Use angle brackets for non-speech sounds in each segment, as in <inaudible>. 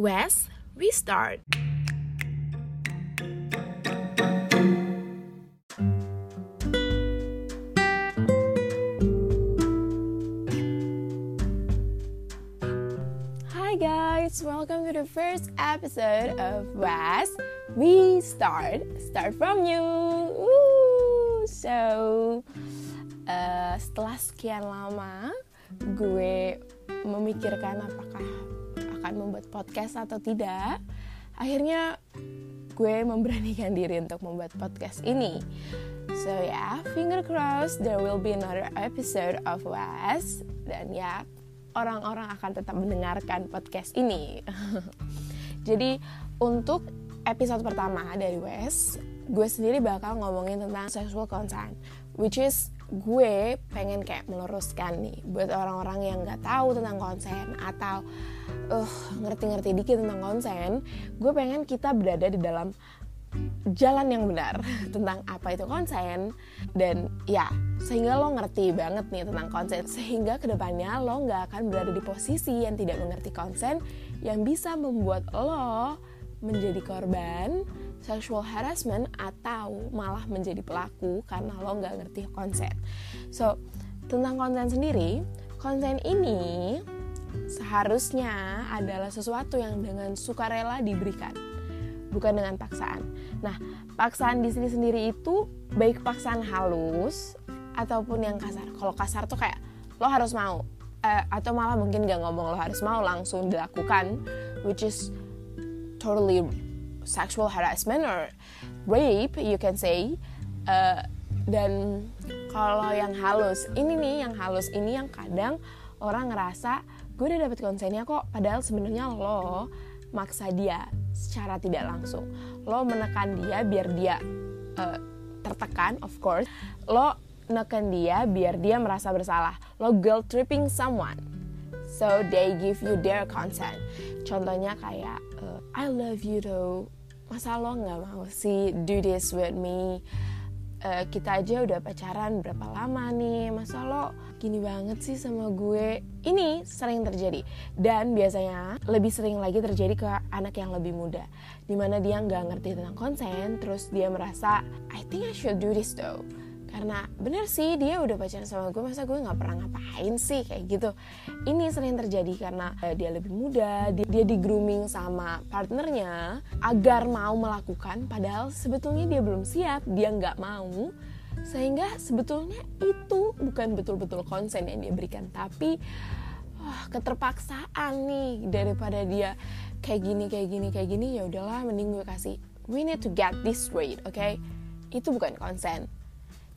Wes, restart. Hi guys, welcome to the first episode of Wes. We start, start from you. So, uh, setelah sekian lama, gue memikirkan apakah akan membuat podcast atau tidak. Akhirnya gue memberanikan diri untuk membuat podcast ini. So ya, yeah, finger crossed there will be another episode of Wes dan ya orang-orang akan tetap mendengarkan podcast ini. <laughs> Jadi untuk episode pertama dari Wes, gue sendiri bakal ngomongin tentang sexual consent, which is gue pengen kayak meluruskan nih buat orang-orang yang nggak tahu tentang konsen atau uh, ngerti-ngerti dikit tentang konsen, gue pengen kita berada di dalam jalan yang benar <laughs> tentang apa itu konsen. Dan ya sehingga lo ngerti banget nih tentang konsen sehingga ke depannya lo nggak akan berada di posisi yang tidak mengerti konsen yang bisa membuat lo menjadi korban sexual harassment atau malah menjadi pelaku karena lo nggak ngerti konsen so tentang konsen sendiri konsen ini seharusnya adalah sesuatu yang dengan sukarela diberikan bukan dengan paksaan. Nah, paksaan di sini sendiri itu baik paksaan halus ataupun yang kasar. Kalau kasar tuh kayak lo harus mau, uh, atau malah mungkin gak ngomong lo harus mau langsung dilakukan, which is totally sexual harassment or rape, you can say. Uh, dan kalau yang halus, ini nih yang halus ini yang kadang orang ngerasa gue udah dapet konsennya kok, padahal sebenarnya lo maksa dia secara tidak langsung. Lo menekan dia biar dia uh, tertekan, of course. Lo neken dia biar dia merasa bersalah. Lo guilt tripping someone. So they give you their consent. Contohnya kayak uh, I love you though. Masa lo nggak mau sih do this with me? uh, kita aja udah pacaran berapa lama nih masa lo gini banget sih sama gue ini sering terjadi dan biasanya lebih sering lagi terjadi ke anak yang lebih muda di mana dia nggak ngerti tentang konsen terus dia merasa I think I should do this though karena bener sih dia udah pacaran sama gue masa gue nggak pernah ngapain sih kayak gitu. Ini sering terjadi karena uh, dia lebih muda dia, dia di grooming sama partnernya agar mau melakukan padahal sebetulnya dia belum siap dia nggak mau. Sehingga sebetulnya itu bukan betul-betul konsen yang dia berikan tapi oh, keterpaksaan nih daripada dia kayak gini kayak gini kayak gini ya udahlah mending gue kasih we need to get this straight oke okay? itu bukan konsen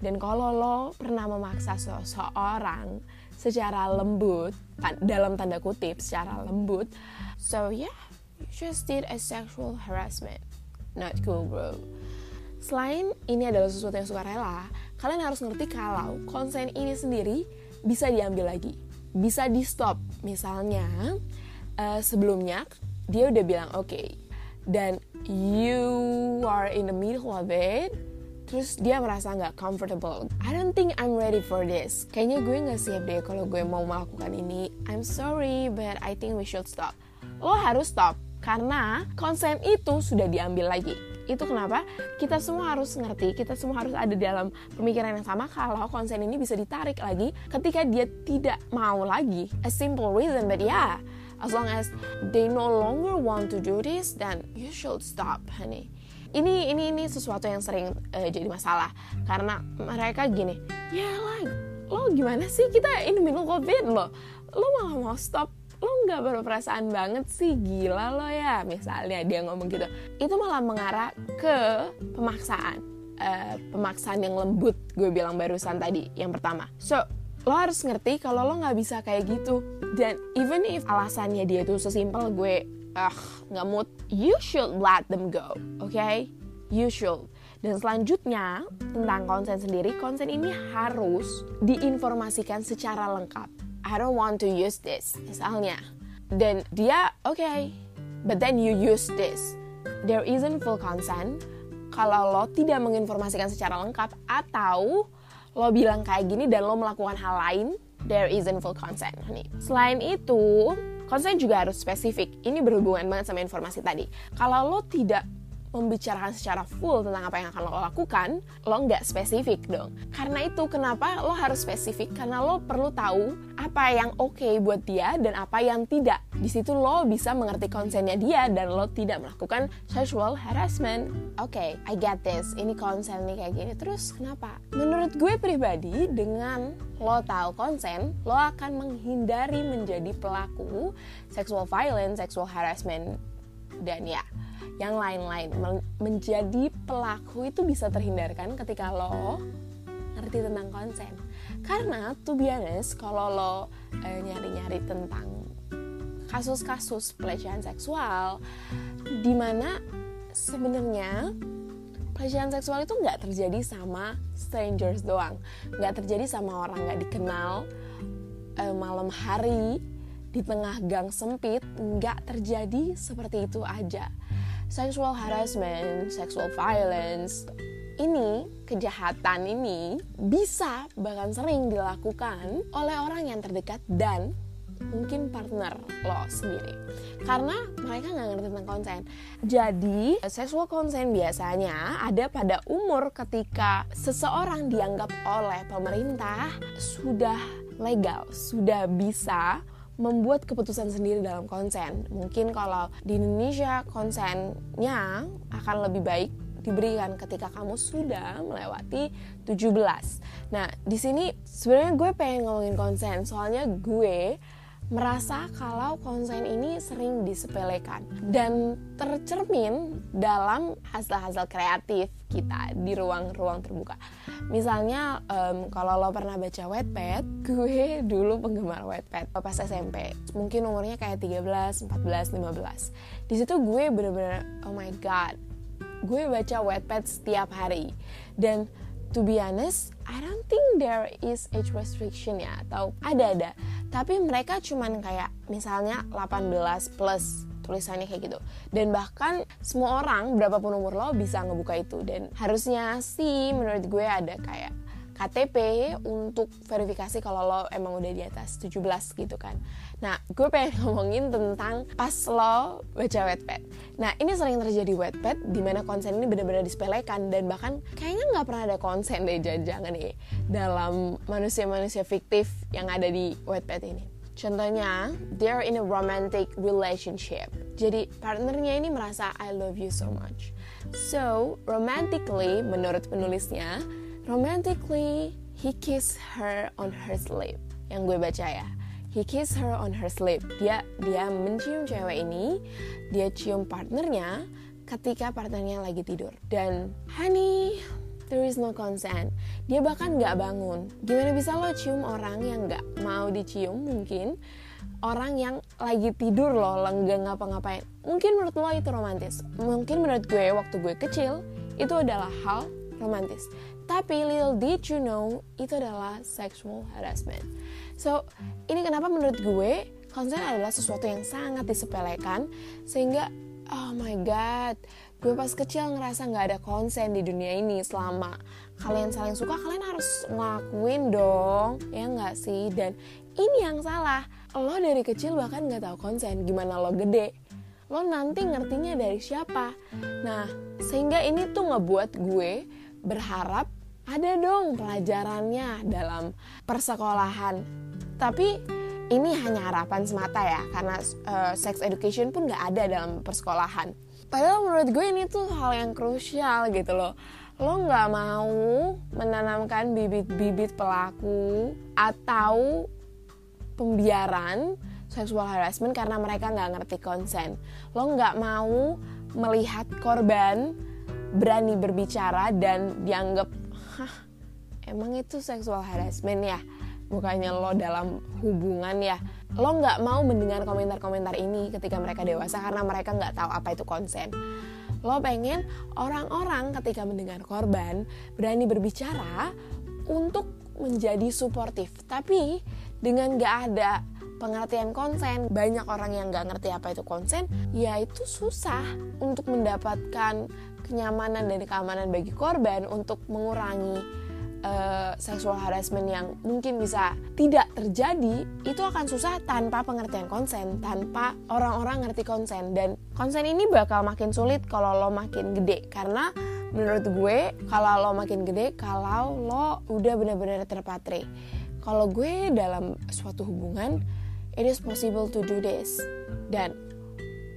dan kalau lo pernah memaksa seseorang secara lembut, dalam tanda kutip secara lembut, so yeah, you just did a sexual harassment. Not cool bro. Selain ini adalah sesuatu yang suka rela, kalian harus ngerti kalau konsen ini sendiri bisa diambil lagi, bisa di stop. Misalnya uh, sebelumnya dia udah bilang oke, okay, dan you are in the middle of it, terus dia merasa nggak comfortable. I don't think I'm ready for this. Kayaknya gue nggak siap deh kalau gue mau melakukan ini. I'm sorry, but I think we should stop. Lo harus stop karena konsen itu sudah diambil lagi. Itu kenapa kita semua harus ngerti, kita semua harus ada dalam pemikiran yang sama kalau konsen ini bisa ditarik lagi ketika dia tidak mau lagi. A simple reason, but yeah, as long as they no longer want to do this, then you should stop, honey ini ini ini sesuatu yang sering uh, jadi masalah. Karena mereka gini ya lah lo gimana sih? Kita ini minum covid lo lo malah mau stop. Lo nggak berperasaan banget sih gila lo ya misalnya dia ngomong gitu. Itu malah mengarah ke pemaksaan uh, pemaksaan yang lembut gue bilang barusan tadi yang pertama. So lo harus ngerti kalau lo nggak bisa kayak gitu. Dan even if alasannya dia tuh sesimpel gue ah nggak mood you should let them go oke okay? you should. Dan selanjutnya tentang konsen sendiri konsen ini harus diinformasikan secara lengkap. I don't want to use this misalnya. Dan dia oke okay, but then you use this. There isn't full consent. Kalau lo tidak menginformasikan secara lengkap atau lo bilang kayak gini dan lo melakukan hal lain there isn't full consent. Selain itu, konsen juga harus spesifik. Ini berhubungan banget sama informasi tadi. Kalau lo tidak membicarakan secara full tentang apa yang akan lo lakukan, lo nggak spesifik dong. Karena itu kenapa lo harus spesifik? Karena lo perlu tahu apa yang oke okay buat dia dan apa yang tidak. Di situ lo bisa mengerti konsennya dia dan lo tidak melakukan sexual harassment. Oke, okay, I get this. Ini konsen nih kayak gini. Terus kenapa? Menurut gue pribadi dengan lo tahu konsen, lo akan menghindari menjadi pelaku sexual violence, sexual harassment dan ya yang lain-lain. Menjadi pelaku itu bisa terhindarkan ketika lo ngerti tentang konsen. Karena tuh biasa kalau lo eh, nyari-nyari tentang kasus-kasus pelecehan seksual di mana sebenarnya pelecehan seksual itu nggak terjadi sama strangers doang. Nggak terjadi sama orang nggak dikenal eh, malam hari di tengah gang sempit nggak terjadi seperti itu aja sexual harassment, sexual violence, ini kejahatan ini bisa bahkan sering dilakukan oleh orang yang terdekat dan mungkin partner lo sendiri. Karena mereka nggak ngerti tentang konsen. Jadi sexual consent biasanya ada pada umur ketika seseorang dianggap oleh pemerintah sudah legal sudah bisa membuat keputusan sendiri dalam konsen. Mungkin kalau di Indonesia konsennya akan lebih baik diberikan ketika kamu sudah melewati 17. Nah, di sini sebenarnya gue pengen ngomongin konsen, soalnya gue merasa kalau konsen ini sering disepelekan dan tercermin dalam hasil-hasil kreatif kita di ruang-ruang terbuka. Misalnya um, kalau lo pernah baca Wattpad, <laughs> gue dulu penggemar Wattpad pas SMP. Mungkin umurnya kayak 13, 14, 15. Di situ gue bener-bener oh my god. Gue baca Wattpad setiap hari dan to be honest, I don't think there is age restriction ya atau ada-ada. Tapi mereka cuman kayak misalnya 18 plus tulisannya kayak gitu. Dan bahkan semua orang berapapun umur lo bisa ngebuka itu dan harusnya sih menurut gue ada kayak KTP untuk verifikasi kalau lo emang udah di atas 17 gitu kan. Nah, gue pengen <laughs> ngomongin tentang pas lo baca Wattpad. Nah, ini sering terjadi Wattpad di mana konsen ini benar-benar disepelekan dan bahkan kayaknya nggak pernah ada konsen deh jangan nih dalam manusia-manusia fiktif yang ada di Wattpad ini. Contohnya, they're in a romantic relationship. Jadi partnernya ini merasa I love you so much. So, romantically, menurut penulisnya, romantically he kissed her on her sleep. Yang gue baca ya. He kissed her on her sleep. Dia dia mencium cewek ini, dia cium partnernya ketika partnernya lagi tidur. Dan honey, there is no consent. Dia bahkan nggak bangun. Gimana bisa lo cium orang yang nggak mau dicium mungkin? Orang yang lagi tidur loh, lenggeng ngapa-ngapain. Mungkin menurut lo itu romantis. Mungkin menurut gue waktu gue kecil, itu adalah hal romantis. Tapi little did you know, itu adalah sexual harassment. So, ini kenapa menurut gue konsen adalah sesuatu yang sangat disepelekan sehingga oh my god, gue pas kecil ngerasa nggak ada konsen di dunia ini selama kalian saling suka kalian harus ngelakuin dong ya nggak sih? Dan ini yang salah lo dari kecil bahkan nggak tahu konsen gimana lo gede. Lo nanti ngertinya dari siapa. Nah sehingga ini tuh ngebuat gue berharap ada dong pelajarannya dalam persekolahan. Tapi ini hanya harapan semata ya karena uh, sex education pun nggak ada dalam persekolahan. Padahal menurut gue ini tuh hal yang krusial gitu loh. Lo nggak mau menanamkan bibit-bibit pelaku atau pembiaran seksual harassment karena mereka nggak ngerti konsen. Lo nggak mau melihat korban berani berbicara dan dianggap hah? Emang itu seksual harassment ya? Bukannya lo dalam hubungan ya? Lo nggak mau mendengar komentar-komentar ini ketika mereka dewasa karena mereka nggak tahu apa itu konsen. Lo pengen orang-orang ketika mendengar korban berani berbicara untuk menjadi suportif. Tapi dengan nggak ada pengertian konsen banyak orang yang nggak ngerti apa itu konsen ya itu susah untuk mendapatkan kenyamanan dan keamanan bagi korban untuk mengurangi uh, sexual harassment yang mungkin bisa tidak terjadi itu akan susah tanpa pengertian konsen tanpa orang-orang ngerti konsen. Dan konsen ini bakal makin sulit kalau lo makin gede. Karena menurut gue kalau lo makin gede kalau lo udah benar-benar terpatri. Kalau gue dalam suatu hubungan it is possible to do this. Dan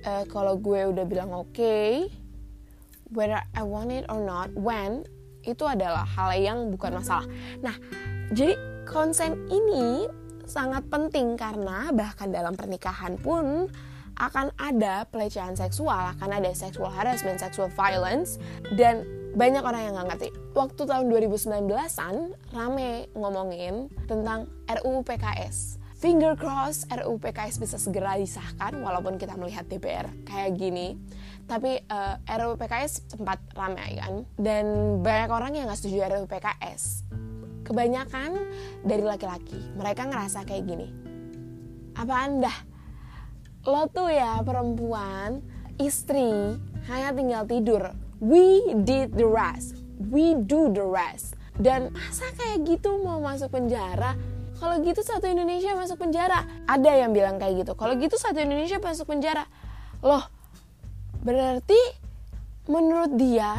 uh, kalau gue udah bilang oke okay, whether I want it or not when itu adalah hal yang bukan masalah. Nah, jadi konsen ini sangat penting karena bahkan dalam pernikahan pun akan ada pelecehan seksual, akan ada sexual harassment, sexual violence, dan banyak orang yang nggak ngerti. Waktu tahun 2019-an, rame ngomongin tentang RUU PKS. Finger cross RUU PKS bisa segera disahkan walaupun kita melihat DPR kayak gini. Tapi uh, eh, RUU PKS sempat ramai kan? Dan banyak orang yang nggak setuju RUU PKS kebanyakan dari laki-laki mereka ngerasa kayak gini apa anda lo tuh ya perempuan istri hanya tinggal tidur. We did the rest. We do the rest. Dan masa kayak gitu mau masuk penjara kalau gitu satu Indonesia masuk penjara. Ada yang bilang kayak gitu. Kalau gitu satu Indonesia masuk penjara. Loh Berarti menurut dia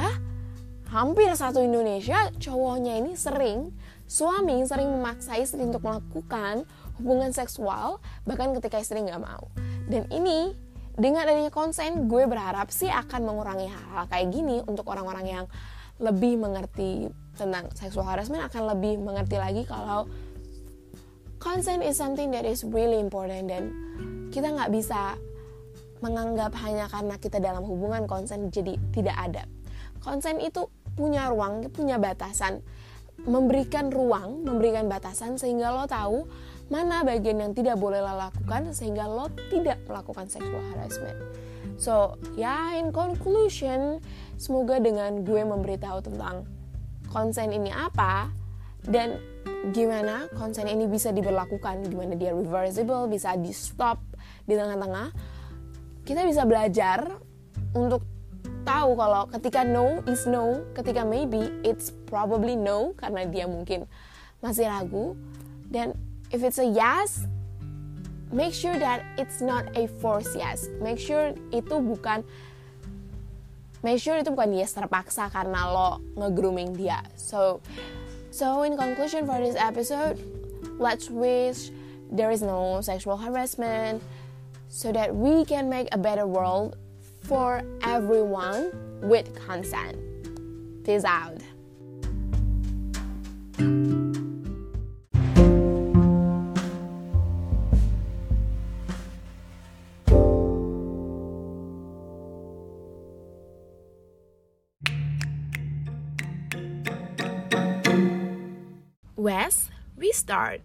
hampir satu Indonesia cowoknya ini sering suami sering memaksa istri untuk melakukan hubungan seksual bahkan ketika istri nggak mau. Dan ini dengan adanya konsen gue berharap sih akan mengurangi hal-hal kayak gini untuk orang-orang yang lebih mengerti tentang sexual harassment akan lebih mengerti lagi kalau consent is something that is really important dan kita nggak bisa menganggap hanya karena kita dalam hubungan konsen jadi tidak ada. Konsen itu punya ruang, punya batasan, memberikan ruang, memberikan batasan sehingga lo tahu mana bagian yang tidak boleh lo lakukan sehingga lo tidak melakukan sexual harassment. So, ya in conclusion, semoga dengan gue memberitahu tentang konsen ini apa dan gimana konsen ini bisa diberlakukan, gimana dia reversible, bisa di stop di tengah-tengah kita bisa belajar untuk tahu kalau ketika no is no, ketika maybe it's probably no karena dia mungkin masih ragu dan if it's a yes make sure that it's not a force yes. Make sure itu bukan make sure itu bukan yes terpaksa karena lo nge-grooming dia. So so in conclusion for this episode, let's wish there is no sexual harassment, so that we can make a better world for everyone with consent. Peace out. We start.